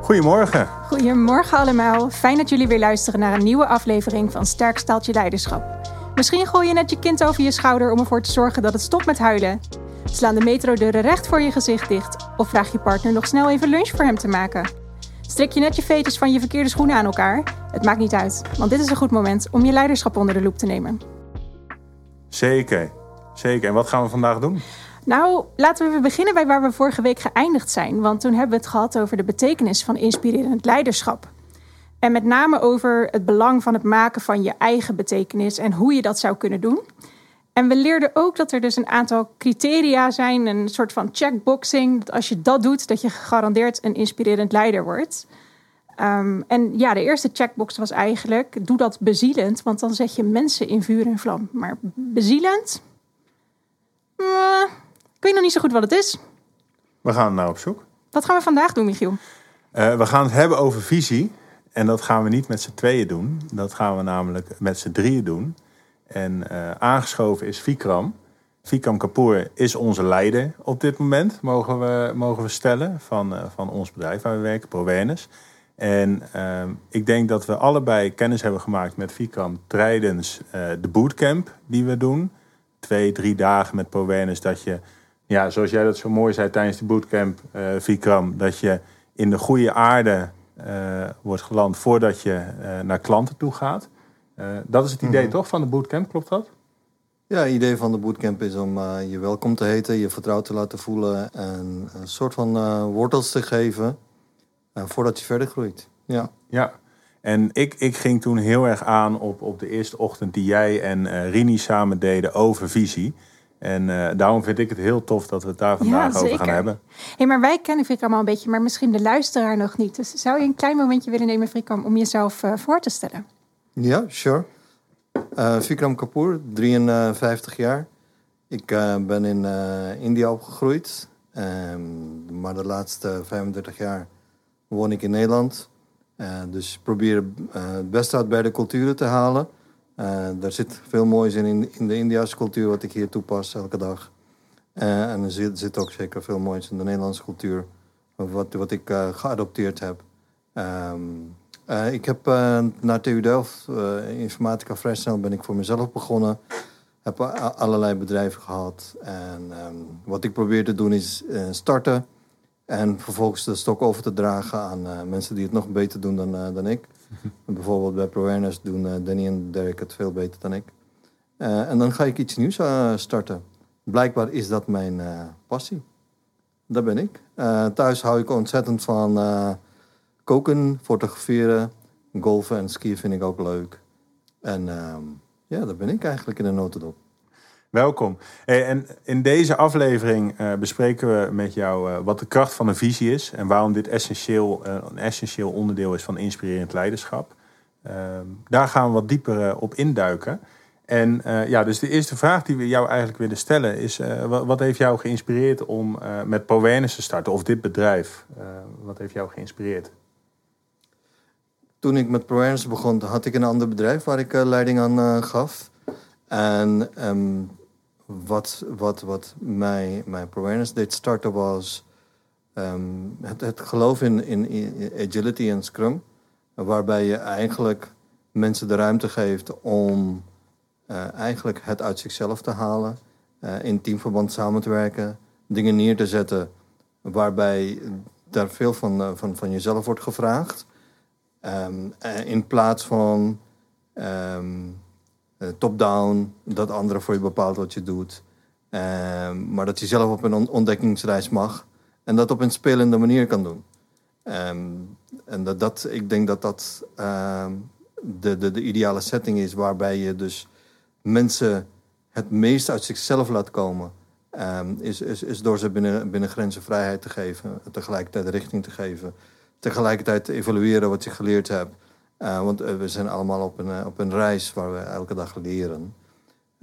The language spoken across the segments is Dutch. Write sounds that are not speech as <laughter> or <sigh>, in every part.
Goedemorgen. Goedemorgen allemaal. Fijn dat jullie weer luisteren naar een nieuwe aflevering van Sterk Staaltje Leiderschap. Misschien gooi je net je kind over je schouder om ervoor te zorgen dat het stopt met huilen. Slaan de metrodeuren recht voor je gezicht dicht of vraag je partner nog snel even lunch voor hem te maken. Strik je net je veters van je verkeerde schoenen aan elkaar? Het maakt niet uit, want dit is een goed moment om je leiderschap onder de loep te nemen. Zeker, zeker. En wat gaan we vandaag doen? Nou, laten we beginnen bij waar we vorige week geëindigd zijn. Want toen hebben we het gehad over de betekenis van inspirerend leiderschap. En met name over het belang van het maken van je eigen betekenis en hoe je dat zou kunnen doen. En we leerden ook dat er dus een aantal criteria zijn, een soort van checkboxing. Dat als je dat doet, dat je gegarandeerd een inspirerend leider wordt. Ehm, en ja, de eerste checkbox was eigenlijk: doe dat bezielend, want dan zet je mensen in vuur en vlam. Maar bezielend? Ik weet nog niet zo goed wat het is. We gaan nou op zoek. Wat gaan we vandaag doen, Michiel? Uh, we gaan het hebben over visie. En dat gaan we niet met z'n tweeën doen. Dat gaan we namelijk met z'n drieën doen. En uh, aangeschoven is Vikram. Vikram Kapoor is onze leider op dit moment, mogen we, mogen we stellen, van, uh, van ons bedrijf waar we werken, ProWareness. En uh, ik denk dat we allebei kennis hebben gemaakt met Vikram tijdens de bootcamp die we doen. Twee, drie dagen met ProWareness dat je, ja, zoals jij dat zo mooi zei tijdens de bootcamp, Vikram, dat je in de goede aarde wordt geland voordat je naar klanten toe gaat. Uh, dat is het idee mm -hmm. toch van de bootcamp, klopt dat? Ja, het idee van de bootcamp is om uh, je welkom te heten, je vertrouwd te laten voelen en een soort van uh, wortels te geven voordat je verder groeit. Ja. ja. En ik, ik ging toen heel erg aan op, op de eerste ochtend die jij en Rini samen deden over visie. En uh, daarom vind ik het heel tof dat we het daar vandaag ja, over gaan hebben. Hey, maar wij kennen Vikram al een beetje, maar misschien de luisteraar nog niet. Dus zou je een klein momentje willen nemen, Vikram, om jezelf uh, voor te stellen? Ja, sure. Uh, Vikram Kapoor, 53 jaar. Ik uh, ben in uh, India opgegroeid. Um, maar de laatste 35 jaar woon ik in Nederland. dus ik probeer het beste uit beide culturen te halen. Er zit veel moois in, in de Indiase cultuur wat ik hier toepas elke dag. en er zit, ook zeker veel moois in de Nederlandse cultuur. Wat, wat ik geadopteerd heb. Uh, ik heb uh, na TU Delft, informatica vrij snel ben ik voor mezelf begonnen. Heb allerlei bedrijven gehad. En um, wat ik probeer te doen is starten. En vervolgens de stok over te dragen aan mensen die het nog beter doen dan, dan ik. <laughs> Bijvoorbeeld bij ProAwareness doen Danny en Derek het veel beter dan ik. en dan ga ik iets nieuws starten. Blijkbaar is dat mijn passie. Dat ben ik. thuis hou ik ontzettend van koken, fotograferen, golfen en skiën vind ik ook leuk. En uh, ja, dat ben ik eigenlijk in een notendop. Welkom. En in deze aflevering uh, bespreken we met jou uh, wat de kracht van een visie is en waarom dit essentieel, uh, een essentieel onderdeel is van inspirerend leiderschap. Ehm, daar gaan we wat dieper op induiken. En ja, dus de eerste vraag die we jou eigenlijk willen stellen is: wat, heeft jou geïnspireerd om met Powernes te starten of dit bedrijf? wat heeft jou geïnspireerd? toen ik met ProAwareness begon, had ik een ander bedrijf waar ik leiding aan gaf. En um, wat, wat, wat mij, mijn ProAwareness deed starten was um, het, het geloof in, in, agility en Scrum. Waarbij je eigenlijk mensen de ruimte geeft om uh, eigenlijk het uit zichzelf te halen. in teamverband samen te werken. Dingen neer te zetten waarbij daar veel van, van, van jezelf wordt gevraagd. Um, in plaats van um, top-down, dat anderen voor je bepaalt wat je doet. Um, maar dat je zelf op een ontdekkingsreis mag en dat op een spelende manier kan doen. en dat, dat, ik denk dat dat de, de, de ideale setting is waarbij je dus mensen het meest uit zichzelf laat komen. is, is, is door ze binnen, binnen grenzen vrijheid te geven, tegelijkertijd richting te geven tegelijkertijd te evalueren wat je geleerd hebt. Uh, want uh, we zijn allemaal op een, uh, op een reis waar we elke dag leren.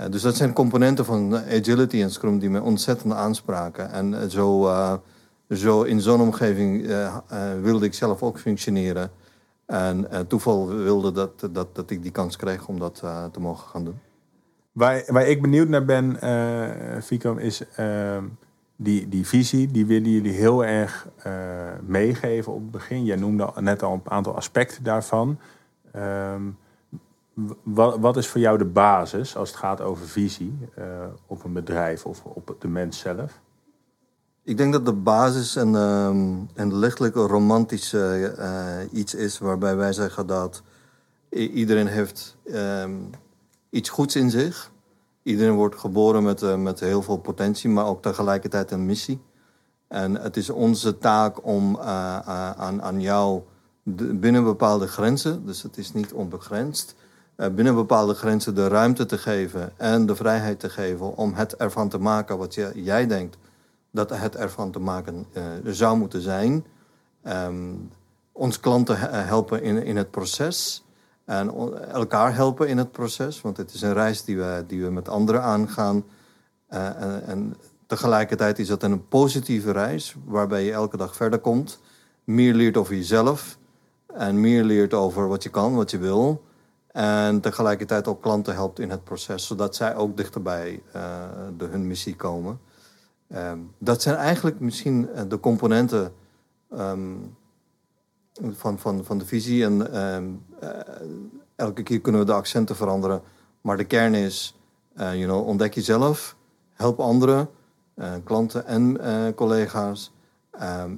dus dat zijn componenten van agility en Scrum die me ontzettend aanspraken. En zo, zo in zo'n omgeving wilde ik zelf ook functioneren. En toeval wilde dat, dat, dat ik die kans kreeg om dat te mogen gaan doen. Waar, waar ik benieuwd naar ben, uh, Vicom, is die, die visie, die willen jullie heel erg uh, meegeven op het begin. Jij noemde net al een aantal aspecten daarvan. Um, wat, wat, is voor jou de basis als het gaat over visie uh, op een bedrijf of op de mens zelf? Ik denk dat de basis een, um, een lichtelijk romantisch uh, iets is, waarbij wij zeggen dat iedereen heeft um, iets goeds in zich. Iedereen wordt geboren met, uh, met heel veel potentie, maar ook tegelijkertijd een missie. En het is onze taak om uh, aan, aan jou binnen bepaalde grenzen, dus het is niet onbegrensd, binnen bepaalde grenzen de ruimte te geven en de vrijheid te geven om het ervan te maken wat jij denkt dat het ervan te maken zou moeten zijn. Um, ons klanten helpen in, in het proces. En elkaar helpen in het proces. Want het is een reis die we, die we met anderen aangaan. Uh, en, en, tegelijkertijd is het een positieve reis. Waarbij je elke dag verder komt. Meer leert over jezelf. En meer leert over wat je kan, wat je wil. En tegelijkertijd ook klanten helpt in het proces. Zodat zij ook dichterbij uh, de, hun missie komen. Um, dat zijn eigenlijk misschien eh, de componenten um, van, van, van de visie. En um, uh, elke keer kunnen we de accenten veranderen. Maar de kern is, uh, you know, ontdek jezelf, help anderen, klanten en collega's.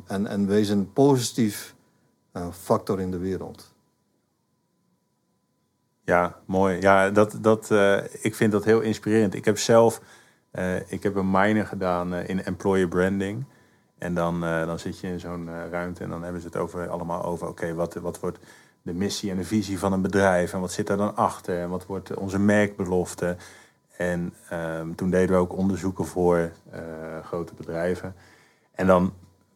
en, en wees een positief factor in de wereld. Ja, mooi. Ja, dat, dat, ik vind dat heel inspirerend. Ik heb zelf ik heb een minor gedaan in employer branding. En dan, uh, dan zit je in zo'n ruimte en dan hebben ze het over, allemaal over... oké, wat, wat wordt de missie en de visie van een bedrijf... en wat zit daar dan achter en wat wordt onze merkbelofte... En um, toen deden we ook onderzoeken voor grote bedrijven. En dan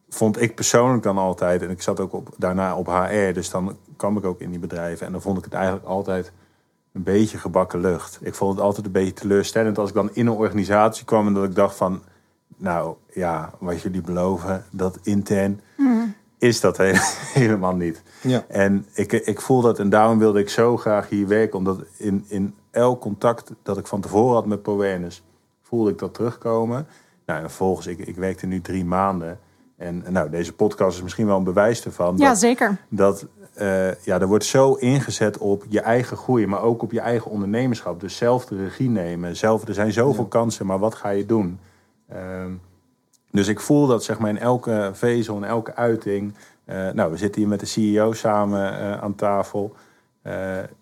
vond ik persoonlijk dan altijd... en ik zat ook op, daarna op HR, dus dan kwam ik ook in die bedrijven... en dan vond ik het eigenlijk altijd een beetje gebakken lucht. Ik vond het altijd een beetje teleurstellend als ik dan in een organisatie kwam en dat ik dacht van, nou ja, wat jullie beloven, dat intern mm. is dat <laughs> helemaal niet. Ja. En ik, ik voel dat en daarom wilde ik zo graag hier werken, omdat in, in elk contact dat ik van tevoren had met ProAwareness, voelde ik dat terugkomen. Nou, en vervolgens, ik, ik werkte nu drie maanden. En nou, deze podcast is misschien wel een bewijs ervan. Ja, zeker. Dat uh, ja, er wordt zo ingezet op je eigen groei, maar ook op je eigen ondernemerschap. Dus zelf de regie nemen. Zelf, er zijn zoveel kansen, maar wat ga je doen? Uh, dus ik voel dat zeg maar in elke vezel, in elke uiting. Uh, nou, we zitten hier met de CEO samen uh, aan tafel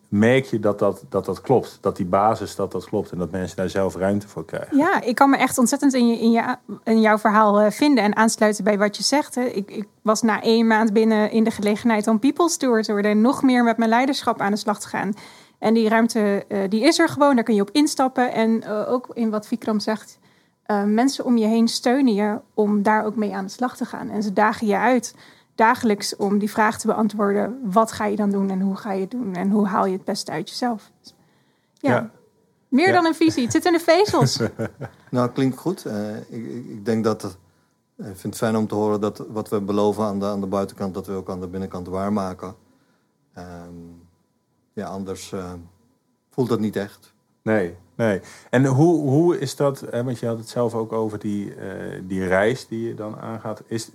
merk je dat dat, dat dat klopt. Dat die basis dat dat klopt en dat mensen daar zelf ruimte voor krijgen. Ja, ik kan me echt ontzettend in, je, in, in jouw verhaal vinden en aansluiten bij wat je zegt. Ik, ik, was na één maand binnen in de gelegenheid om People Steward te worden en nog meer met mijn leiderschap aan de slag te gaan. En die ruimte die is er gewoon, daar kun je op instappen. En ook in wat Vikram zegt, mensen om je heen steunen je om daar ook mee aan de slag te gaan. En ze dagen je uit dagelijks om die vraag te beantwoorden. Wat ga je dan doen en hoe ga je het doen en hoe haal je het beste uit jezelf? Ja. Meer dan een visie. Het zit in de vezels. <laughs> nou, klinkt goed. Uh, ik, ik, denk dat het, ik vind het fijn om te horen dat wat we beloven aan de, aan de buitenkant, dat we ook aan de binnenkant waarmaken. Um, ja, anders uh, voelt dat niet echt. Nee, nee. En hoe, hoe is dat, hè, want je had het zelf ook over die, uh, die reis die je dan aangaat. Is,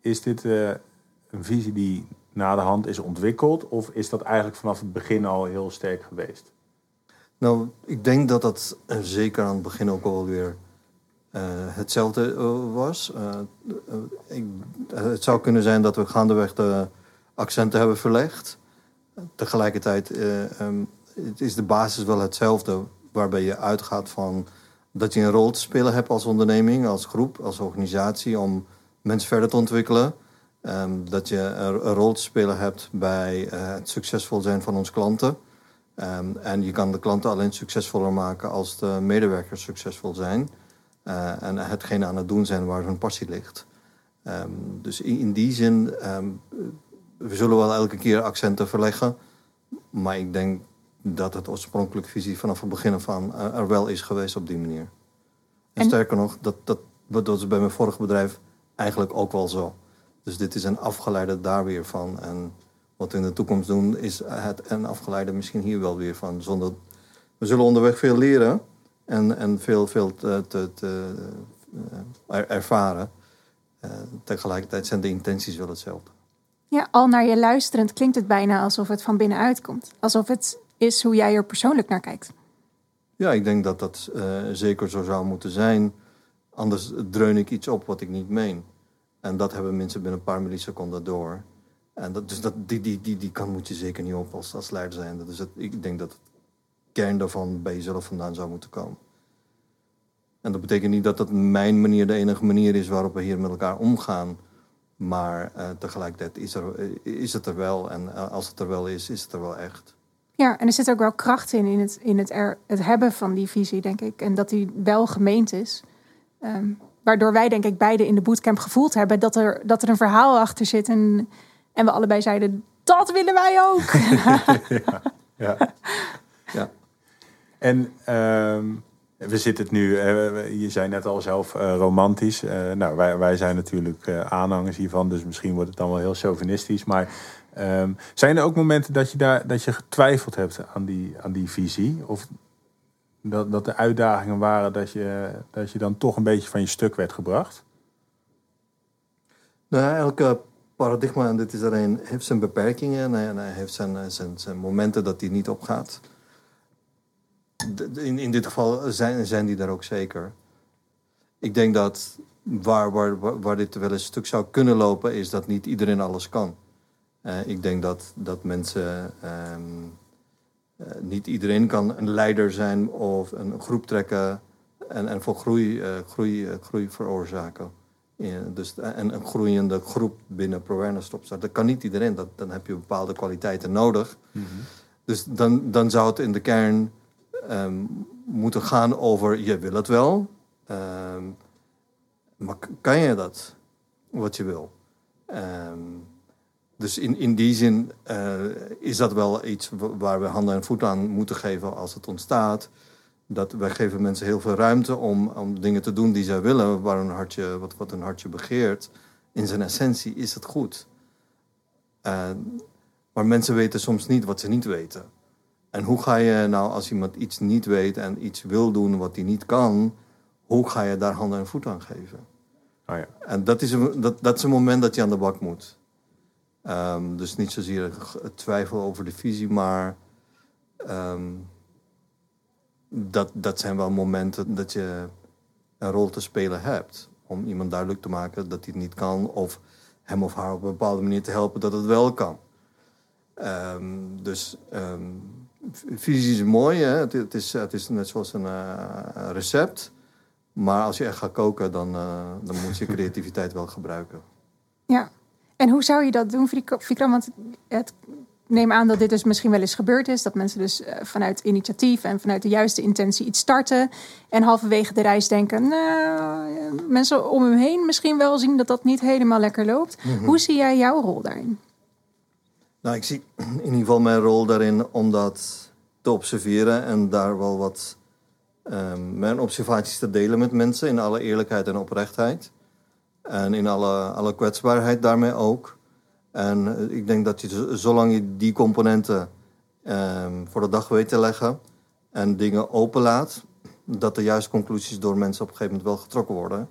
is dit een visie die na de hand is ontwikkeld? Of is dat eigenlijk vanaf het begin al heel sterk geweest? Nou, ik denk dat dat uh, zeker aan het begin ook alweer uh, hetzelfde was. Ik, het zou kunnen zijn dat we gaandeweg de accenten hebben verlegd. Tegelijkertijd um, het is de basis wel hetzelfde, waarbij je uitgaat van dat je een rol te spelen hebt als onderneming, als groep, als organisatie om mensen verder te ontwikkelen. Um, dat je een, rol te spelen hebt bij uh, het succesvol zijn van onze klanten. Um, en je kan de klanten alleen succesvoller maken als de medewerkers succesvol zijn. Uh, en hetgene aan het doen zijn waar hun passie ligt. Um, dus in, in, die zin, we zullen wel elke keer accenten verleggen. Maar ik denk dat het oorspronkelijke visie vanaf het begin af aan uh, er wel is geweest op die manier. En, en sterker nog, dat, dat, dat was bij mijn vorige bedrijf eigenlijk ook wel zo. Dus dit is een afgeleide daar weer van. En wat we in de toekomst doen, is het een afgeleide misschien hier wel weer van. Zonder, we zullen onderweg veel leren en, en veel, veel te, te, te, uh, ervaren. Uh, tegelijkertijd zijn de intenties wel hetzelfde. Ja, al naar je luisterend klinkt het bijna alsof het van binnenuit komt. Alsof het is hoe jij er persoonlijk naar kijkt. Ja, ik denk dat dat uh, zeker zo zou moeten zijn. Anders dreun ik iets op wat ik niet meen. En dat hebben mensen binnen een paar milliseconden door. En dat, dus dat, die, die, die, die kan moet je zeker niet op als, als leider zijn. Dus ik denk dat het kern daarvan bij jezelf vandaan zou moeten komen. En dat betekent niet dat dat mijn manier de enige manier is waarop we hier met elkaar omgaan. Maar uh, tegelijkertijd is, er, is het er wel. En als het er wel is, is het er wel echt. Ja, en er zit ook wel kracht in, in het, in het, er, het hebben van die visie, denk ik. En dat die wel gemeend is. Um, waardoor wij, denk ik, beide in de bootcamp gevoeld hebben dat er, dat er een verhaal achter zit. En, en we allebei zeiden, dat willen wij ook. <laughs> ja, <laughs> ja. ja. En um, we zitten het nu, uh, je zei net al zelf uh, romantisch. Uh, nou, wij, wij zijn natuurlijk aanhangers hiervan, dus misschien wordt het dan wel heel chauvinistisch. Maar um, zijn er ook momenten dat je, daar, dat je getwijfeld hebt aan die, aan die visie? Of dat, dat er uitdagingen waren dat je, dat je dan toch een beetje van je stuk werd gebracht? Nou, elke paradigma, dit is er heeft zijn beperkingen en hij heeft zijn, zijn, zijn momenten dat hij niet opgaat. In, in dit geval zijn, zijn die daar ook zeker. Ik denk dat waar, waar, waar dit wel eens stuk zou kunnen lopen, is dat niet iedereen alles kan. Uh, ik denk dat, dat mensen. Um, uh, niet iedereen kan een leider zijn of een groep trekken en, en voor groei, uh, groei, groei veroorzaken. Ja, dus, en een groeiende groep binnen ProAwareness opstarten. Dat kan niet iedereen, dat, dan heb je bepaalde kwaliteiten nodig. Mm -hmm. Dus dan, dan zou het in de kern um, moeten gaan over je wil het wel, um, maar kan je dat wat je wil? Um, dus in, in die zin uh, is dat wel iets waar we handen en voeten aan moeten geven als het ontstaat. Dat wij geven mensen heel veel ruimte om, om dingen te doen die zij willen, waar een hartje, wat, wat een hartje begeert. In zijn essentie is het goed. Uh, maar mensen weten soms niet wat ze niet weten. En hoe ga je nou, als iemand iets niet weet en iets wil doen wat hij niet kan, hoe ga je daar handen en voeten aan geven? Oh ja. En dat is, een, dat, dat is een moment dat je aan de bak moet. Um, dus niet zozeer twijfel over de visie, maar um, dat, dat zijn wel momenten dat je een rol te spelen hebt. Om iemand duidelijk te maken dat hij het niet kan, of hem of haar op een bepaalde manier te helpen dat het wel kan. Um, dus visie is mooi, hè? Het, het, is, het is net zoals een uh, recept. Maar als je echt gaat koken, dan, uh, dan moet je <laughs> creativiteit wel gebruiken. Ja, en hoe zou je dat doen, Vikram? Want het neem aan dat dit dus misschien wel eens gebeurd is. Dat mensen dus uh, vanuit initiatief en vanuit de juiste intentie iets starten. En halverwege de reis denken, nou, mensen om hem heen misschien wel zien dat dat niet helemaal lekker loopt. Mm -hmm. Hoe zie jij jouw rol daarin? Nou, ik zie in ieder geval mijn rol daarin om dat te observeren en daar wel wat um, mijn observaties te delen met mensen in alle eerlijkheid en oprechtheid. En in alle, alle kwetsbaarheid daarmee ook. En ik denk dat je, zolang je die componenten um, voor de dag weet te leggen en dingen openlaat, dat de juiste conclusies door mensen op een gegeven moment wel getrokken worden.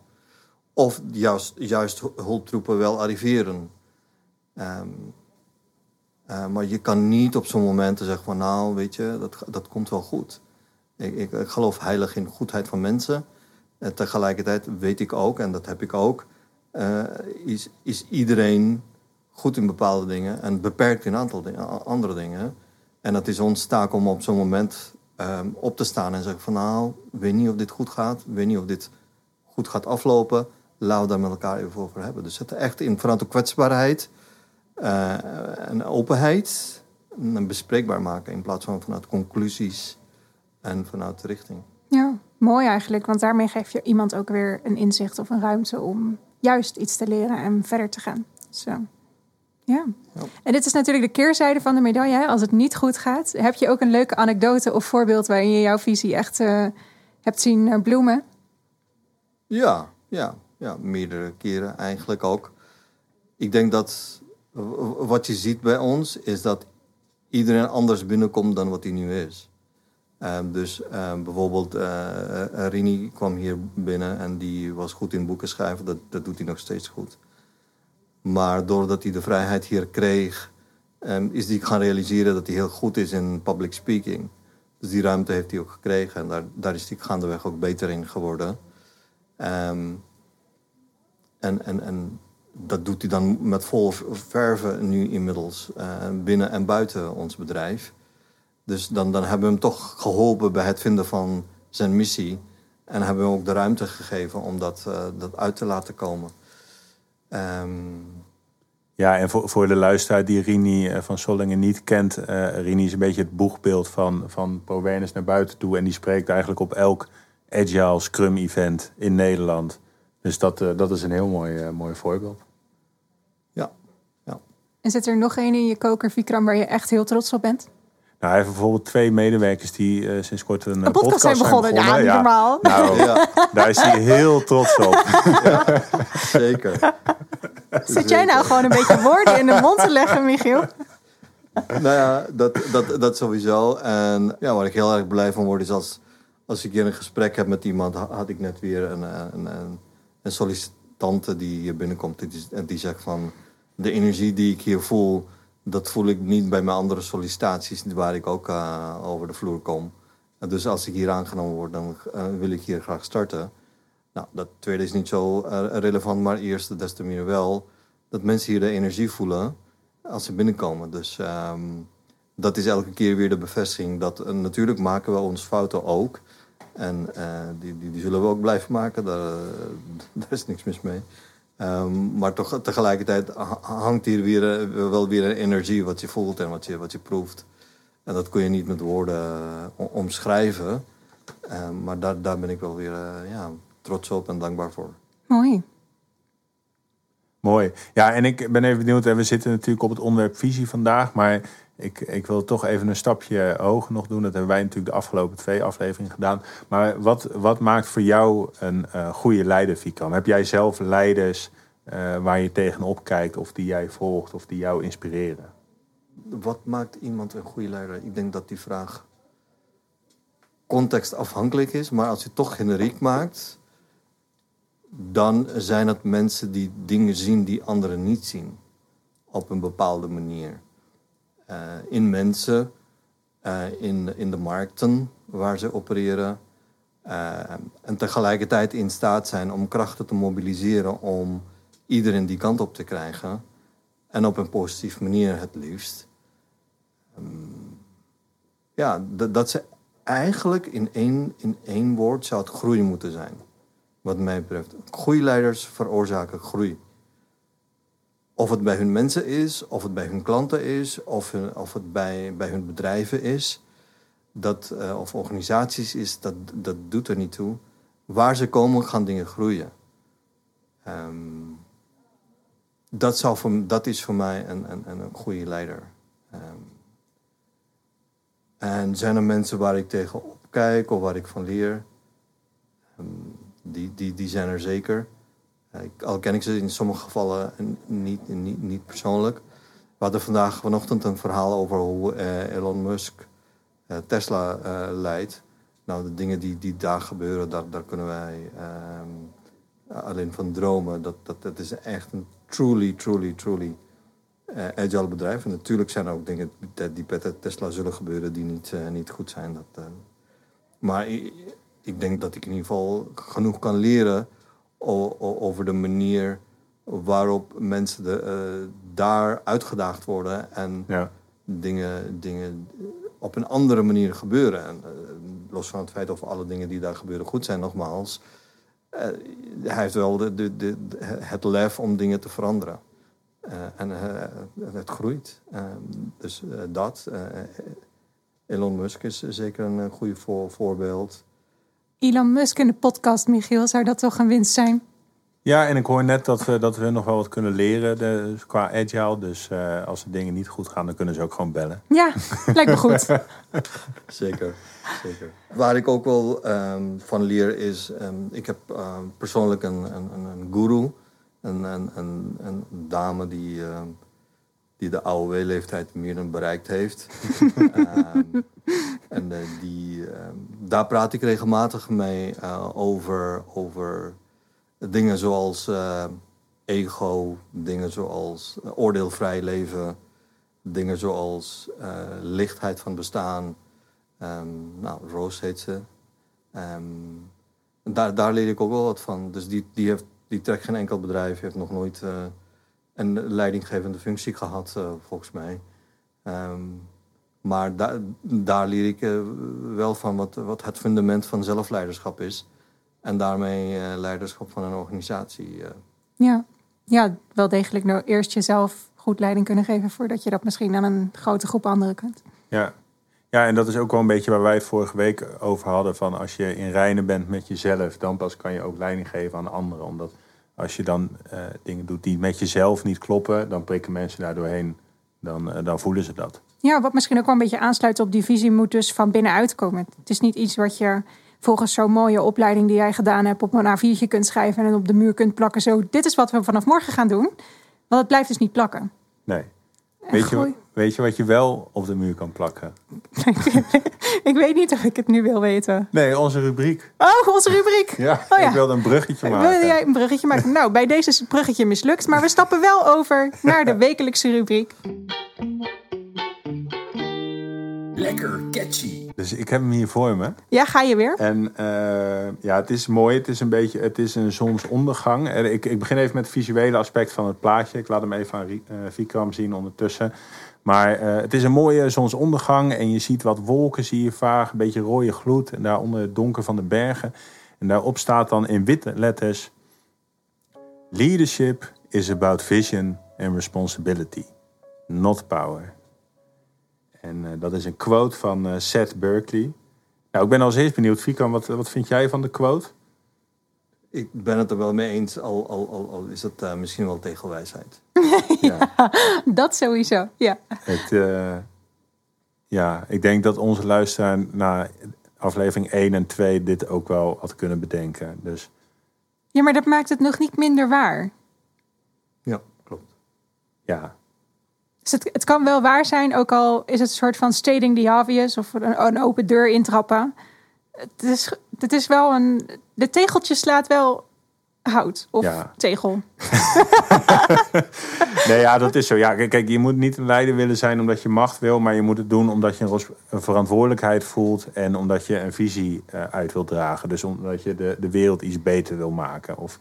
Of juist, juist hulptroepen wel arriveren. Um, uh, maar je kan niet op zo'n momenten zeggen van nou, weet je, dat, dat komt wel goed. Ik, ik, ik geloof heilig in goedheid van mensen. En tegelijkertijd weet ik ook, en dat heb ik ook, uh, is, is iedereen goed in bepaalde dingen en beperkt in een aantal andere dingen. En het is ons taak om op zo'n moment um, op te staan en zeggen van nou, weet niet of dit goed gaat, weet niet of dit goed gaat aflopen. Laten we daar met elkaar even over hebben. Dus het echt in vanuit de kwetsbaarheid uh, een openheid en bespreekbaar maken in plaats van vanuit conclusies en vanuit de richting. Ja, mooi eigenlijk, want daarmee geef je iemand ook weer een inzicht of een ruimte om juist iets te leren en verder te gaan. Zo. Ja. En dit is natuurlijk de keerzijde van de medaille. Als het niet goed gaat, heb je ook een leuke anekdote of voorbeeld waarin je jouw visie echt uh, hebt zien bloemen? Ja, ja, ja, meerdere keren eigenlijk ook. Ik denk dat wat je ziet bij ons is dat iedereen anders binnenkomt dan wat hij nu is. Ehm, dus ehm, bijvoorbeeld eh, eh, Rini kwam hier binnen en die was goed in boeken schrijven. Dat, dat doet hij nog steeds goed. Maar doordat hij de vrijheid hier kreeg, ehm, is hij gaan realiseren dat hij heel goed is in public speaking. Dus die ruimte heeft hij ook gekregen en daar, daar is hij gaandeweg ook beter in geworden. En, en, en dat doet hij dan met vol verven nu inmiddels binnen en buiten ons bedrijf. Dus dan, dan hebben we hem toch geholpen bij het vinden van zijn missie. En hebben we hem ook de ruimte gegeven om dat, uh, dat uit te laten komen. Um, ja, en voor, voor de luisteraar die Rini eh, van Sollingen niet kent, uh, Rini is een beetje het boegbeeld van, van ProWenus naar buiten toe. En die spreekt eigenlijk op elk agile Scrum event in Nederland. Dus dat, uh, dat is een heel mooi, mooi voorbeeld. Ja. ja. En zit er nog één in je koker, Vikram, waar je echt heel trots op bent? Nou, hij heeft bijvoorbeeld twee medewerkers die uh, sinds kort een, een podcast, zijn begonnen. Zijn begonnen. Ja, niet normaal. Nou, <laughs> ja. daar is hij heel trots op. <laughs> Ja, zeker. Zit jij nou gewoon een beetje woorden in de mond te leggen, Michiel? Nou ja, dat, dat, dat sowieso. En ja, waar ik heel erg blij van word is als, als ik hier een gesprek heb met iemand. Had ik net weer een, een, een, een sollicitante die hier binnenkomt en die zegt van de energie die ik hier voel dat voel ik niet bij mijn andere sollicitaties waar ik ook uh, over de vloer kom. dus als ik hier aangenomen word, dan uh, wil ik hier graag starten. Nou, dat tweede is niet zo uh, relevant, maar eerste des te meer wel dat mensen hier de energie voelen als ze binnenkomen. Dus um, dat is elke keer weer de bevestiging dat natuurlijk maken we ons fouten ook. En die, die, die, zullen we ook blijven maken, daar, <laughs> daar is niks mis mee. Um, maar toch, tegelijkertijd hangt hier weer, uh, wel weer een energie wat je voelt en wat je, wat je proeft. En dat kun je niet met woorden uh, omschrijven. Um, maar daar, daar ben ik wel weer uh, ja, trots op en dankbaar voor. Mooi. Mooi. Ja, en ik ben even benieuwd. En we zitten natuurlijk op het onderwerp visie vandaag. Maar ik, ik wil toch even een stapje hoger nog doen. Dat hebben wij natuurlijk de afgelopen twee afleveringen gedaan. Maar wat, wat maakt voor jou een uh, goede leider, Vikram? Heb jij zelf leiders uh, waar je tegenop kijkt, of die jij volgt, of die jou inspireren? Wat maakt iemand een goede leider? Ik denk dat die vraag contextafhankelijk is. Maar als je het toch generiek maakt, dan zijn het mensen die dingen zien die anderen niet zien. Op een bepaalde manier. Uh, in mensen, uh, in, in de markten waar ze opereren. Uh, en tegelijkertijd in staat zijn om krachten te mobiliseren om iedereen die kant op te krijgen. En op een positieve manier het liefst. Um, ja, dat, ze eigenlijk in één, in één woord zou het groei moeten zijn. Wat mij betreft. Goede leiders veroorzaken groei. Of het bij hun mensen is, of het bij hun klanten is, of, of het bij, bij hun bedrijven is, dat, uh, of organisaties is, dat, dat doet er niet toe. Waar ze komen, gaan dingen groeien. Um, dat, voor, dat is voor mij een, een, een goede leider. Um, en zijn er mensen waar ik tegenop kijk of waar ik van leer? Um, die, die, die zijn er zeker. Ik, al ken ik ze in sommige gevallen niet, niet, niet persoonlijk. We hadden vandaag vanochtend een verhaal over hoe uh, Elon Musk uh, Tesla leidt. Nou, de dingen die, die daar gebeuren, daar, kunnen wij um, alleen van dromen. Dat, dat, dat is echt een truly, truly, truly agile bedrijf. En natuurlijk zijn er ook dingen die bij Tesla zullen gebeuren die niet, niet goed zijn. Dat, maar ik, ik denk dat ik in ieder geval genoeg kan leren over de manier waarop mensen de, uh, daar uitgedaagd worden en ja. dingen, dingen op een andere manier gebeuren. En, uh, los van het feit of alle dingen die daar gebeuren goed zijn, nogmaals. Uh, hij heeft wel de, de, de, het lef om dingen te veranderen. en het groeit. dus dat. Elon Musk is zeker een goede voor, voorbeeld. Elon Musk in de podcast, Michiel, zou dat toch een winst zijn? Ja, en ik hoor net dat we, dat we nog wel wat kunnen leren de, qua agile. Dus uh, als de dingen niet goed gaan, dan kunnen ze ook gewoon bellen. Ja, lijkt me goed. <laughs> zeker, zeker. Waar ik ook wel um, van leer is... Um, ik heb um, persoonlijk een, een, een guru. Een, een, een, een dame die, die de AOW-leeftijd meer dan bereikt heeft. <laughs> En eh, die, ehm, daar praat ik regelmatig mee eh, over, over dingen zoals eh, ego, dingen zoals oordeelvrij leven, dingen zoals lichtheid van bestaan. Um, nou, Rose heet ze. Ehm, daar, daar leer ik ook wel wat van. Dus die, die, heeft, die trekt geen enkel bedrijf, heeft nog nooit een leidinggevende functie gehad, volgens mij. Um, maar daar leer ik uh, wel van wat, wat het fundament van zelfleiderschap is. En daarmee uh, leiderschap van een organisatie. Uh. Ja. ja, wel degelijk nou eerst jezelf goed leiding kunnen geven... voordat je dat misschien aan een grote groep anderen kunt. Ja. ja, en dat is ook wel een beetje waar wij vorige week over hadden... van als je in reinen bent met jezelf... dan pas kan je ook leiding geven aan anderen. Omdat als je dan dingen doet die met jezelf niet kloppen... dan prikken mensen daar doorheen. Dan, dan voelen ze dat. Ja, wat misschien ook wel een beetje aansluit op die visie, moet dus van binnenuit komen. Het is niet iets wat je volgens zo'n mooie opleiding die jij gedaan hebt op een A4'tje kunt schrijven en op de muur kunt plakken. Zo, dit is wat we vanaf morgen gaan doen. Want het blijft dus niet plakken. Nee. Weet je, weet je wat je wel op de muur kan plakken? <laughs> ik weet niet of ik het nu wil weten. Nee, onze rubriek. Oh, onze rubriek. Ja, oh, ja. ik wilde een bruggetje maken. Wilde jij een bruggetje maken? nou, bij deze is het bruggetje mislukt. Maar we stappen wel over naar de wekelijkse rubriek. Lekker catchy. Dus ik heb hem hier voor me. Ja, ga je weer? En uh, ja, het is mooi. Het is een beetje, het is een zonsondergang. Ik, ik begin even met het visuele aspect van het plaatje. Ik laat hem even aan uh, Vikram zien ondertussen. Maar uh, het is een mooie zonsondergang en je ziet wat wolken, zie je vaag, een beetje rode gloed en daaronder het donker van de bergen. En daarop staat dan in witte letters: Leadership is about vision and responsibility, not power. En uh, dat is een quote van uh, Seth Berkeley. Nou, ik ben als eerst benieuwd, Fikan, wat, wat vind jij van de quote? Ik ben het er wel mee eens, al, al, al, al is het uh, misschien wel tegenwijsheid. <laughs> ja, ja, dat sowieso, ja. Het, ja, ik denk dat onze luisteraar na aflevering 1 en 2 dit ook wel had kunnen bedenken. Dus... Ja, maar dat maakt het nog niet minder waar. Ja, klopt. Ja, dus het, het, kan wel waar zijn, ook al is het een soort van stating the obvious of een, een open deur intrappen. Het is, het is wel een. De tegeltje slaat wel hout of tegel. <laughs> nee, ja, dat is zo. Ja, kijk, je moet niet een leider willen zijn omdat je macht wil, maar je moet het doen omdat je een, verantwoordelijkheid voelt en omdat je een visie uh, uit wil dragen. Dus omdat je de, de wereld iets beter wil maken. Of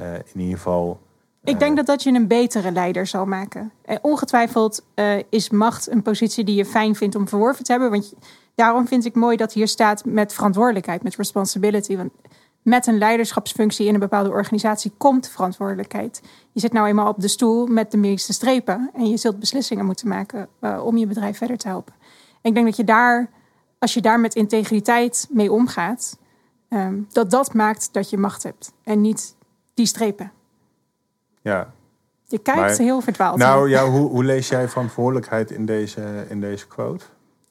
uh, in ieder geval ik denk dat dat je een betere leider zal maken. En ongetwijfeld uh, is macht een positie die je fijn vindt om verworven te hebben. Want daarom vind ik mooi dat hier staat met verantwoordelijkheid, met responsibility. Want met een leiderschapsfunctie in een bepaalde organisatie komt verantwoordelijkheid. Je zit nou eenmaal op de stoel met de meeste strepen. En je zult beslissingen moeten maken uh, om je bedrijf verder te helpen. En ik denk dat je daar, als je daar met integriteit mee omgaat, um, dat dat maakt dat je macht hebt. En niet die strepen. Ja. Je kijkt heel verdwaald. Nou ja, hoe, hoe lees jij verantwoordelijkheid in deze, in deze quote?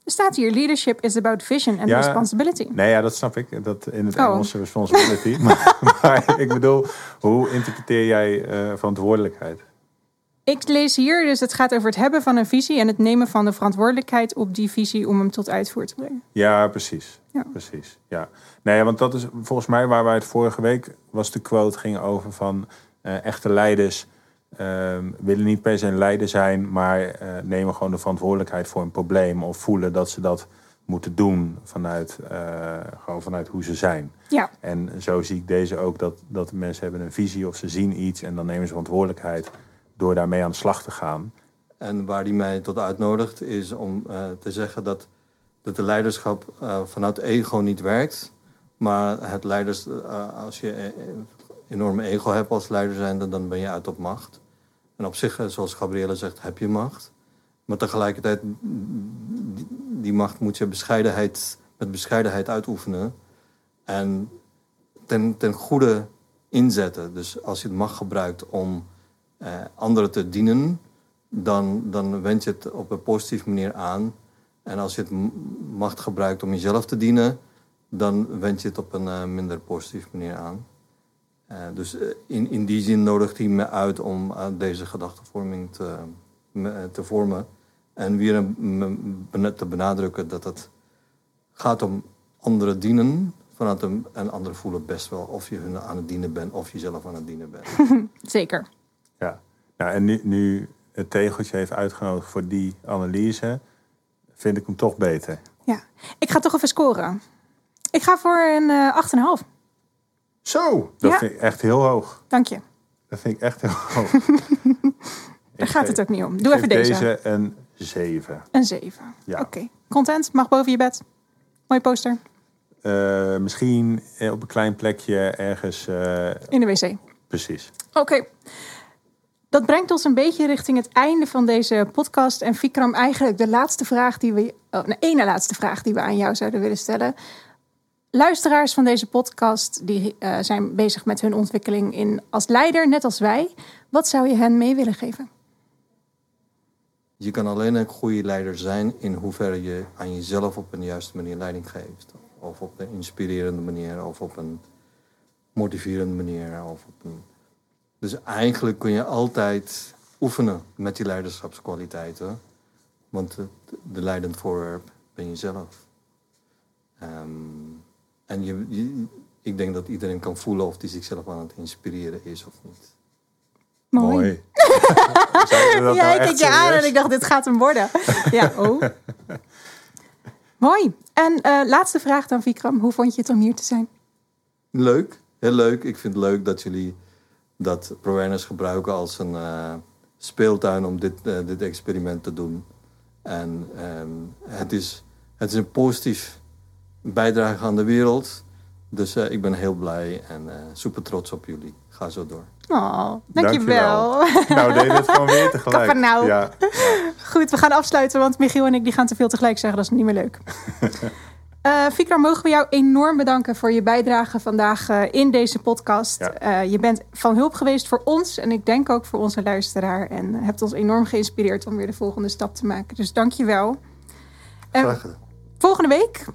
Er staat hier: leadership is about vision and responsibility. Nee, ja, dat snap ik. Dat in het oh. Engels responsibility. <laughs> maar, ik bedoel, hoe interpreteer jij uh, verantwoordelijkheid? Ik lees hier, dus het gaat over het hebben van een visie en het nemen van de verantwoordelijkheid op die visie om hem tot uitvoer te brengen. Ja, precies. Ja. Precies. Ja. Nee, want dat is volgens mij waar wij het vorige week was de quote ging over van eh, echte leiders ehm, willen niet per se een leider zijn, maar uh, nemen gewoon de verantwoordelijkheid voor een probleem of voelen dat ze dat moeten doen vanuit, uh, gewoon vanuit hoe ze zijn. Ja. En zo zie ik deze ook, dat, dat mensen hebben een visie of ze zien iets en dan nemen ze verantwoordelijkheid door daarmee aan de slag te gaan. En waar die mij tot uitnodigt is om te zeggen dat, dat de leiderschap vanuit ego niet werkt. Maar het leiders, als je enorme ego hebt als leider zijnde, dan ben je uit op macht. En op zich, eh, zoals Gabrielle zegt, heb je macht. Maar tegelijkertijd, die macht moet je bescheidenheid, met bescheidenheid uitoefenen. En ten, ten goede inzetten. Dus als je het macht gebruikt om eh, anderen te dienen, dan, dan wend je het op een positieve manier aan. En als je het macht gebruikt om jezelf te dienen, dan wend je het op een uh, minder positieve manier aan. Uh, dus eh, in, in die zin nodigt hij me uit om uh, deze gedachtenvorming te, me, te vormen. En weer te benadrukken dat het gaat om anderen dienen vanuit een, en anderen voelen best wel of je hun aan het dienen bent of je zelf aan het dienen bent. <laughs> Zeker. Ja, nou, en nu, nu het tegeltje heeft uitgenodigd voor die analyse, vind ik hem toch beter. Ja. Ik ga toch even scoren. Ik ga voor een eh 8,5. Zo, dat Ja. vind ik echt heel hoog. Dank je. Dat vind ik echt heel hoog. <laughs> Daar gaat het ook niet om. Doe even deze. deze een 7. Een 7. Ja. Oké. Content, mag boven je bed. Mooi poster. Eh, misschien op een klein plekje ergens. eh, In de wc. precies. Oké. Dat brengt ons een beetje richting het einde van deze podcast. En Vikram, eigenlijk de laatste vraag die we. Oh, de ene laatste vraag die we aan jou zouden willen stellen. Luisteraars van deze podcast die eh, zijn bezig met hun ontwikkeling in, als leider, net als wij. Wat zou je hen mee willen geven? Je kan alleen een goede leider zijn in hoeverre je aan jezelf op een juiste manier leiding geeft. Of op een inspirerende manier, of op een motiverende manier. Of op. Dus eigenlijk kun je altijd oefenen met die leiderschapskwaliteiten. Want de, de leidend voorwerp ben je zelf. En je, je- ik denk dat iedereen kan voelen of hij zichzelf aan het inspireren is of niet. Mooi. <laughs> Ja, nou ik keek je aan en ik dacht, dit gaat hem worden. <laughs> ja, oh. Mooi. En eh, laatste vraag dan, Vikram. Hoe vond je het om hier te zijn? Leuk, heel leuk. Ik vind het leuk dat jullie dat ProAwareness gebruiken als een eh, speeltuin om dit, eh, dit experiment te doen. En ehm, het, is, het is een positief bijdrage aan de wereld. Dus eh, ik ben heel blij en eh, super trots op jullie. Ga zo door. Oh, dankjewel. Nou, deed het gewoon weer <laughs> tegelijk. Kapper nou. Ja, Goed, we gaan afsluiten, want Michiel en ik die gaan te veel tegelijk zeggen. Dat is niet meer leuk. <laughs> Eh Vikram, mogen we jou enorm bedanken voor je bijdrage vandaag eh, in deze podcast. Ja. Eh, je bent van hulp geweest voor ons en ik denk ook voor onze luisteraar. En hebt ons enorm geïnspireerd om weer de volgende stap te maken. Dus dank je wel. En Graag gedaan. volgende week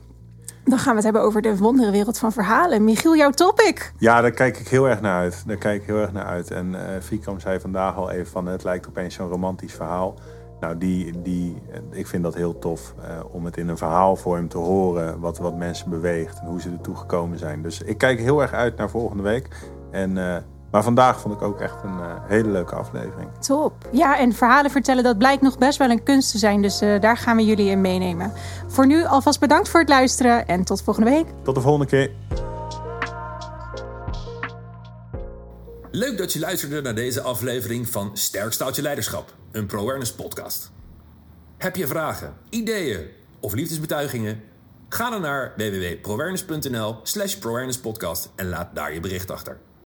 dan gaan we het hebben over de wonderenwereld van verhalen. Michiel, jouw topic. ja, daar kijk ik heel erg naar uit. Daar kijk ik heel erg naar uit. En Vikram zei vandaag al even van het lijkt opeens zo'n romantisch verhaal. Nou, die, die, ik vind dat heel tof eh, om het in een verhaalvorm te horen. Wat, wat mensen beweegt en hoe ze ertoe gekomen zijn. Dus ik kijk heel erg uit naar volgende week. En, eh, maar vandaag vond ik ook echt een eh, hele leuke aflevering. Top. Ja, en verhalen vertellen, dat blijkt nog best wel een kunst te zijn. Dus eh, daar gaan we jullie in meenemen. Voor nu alvast bedankt voor het luisteren en tot volgende week. Tot de volgende keer. Leuk dat je luisterde naar deze aflevering van Sterk Stout Je Leiderschap, een ProAwareness podcast. Heb je vragen, ideeën of liefdesbetuigingen? Ga dan naar www.proawareness.nl slash en laat daar je bericht achter.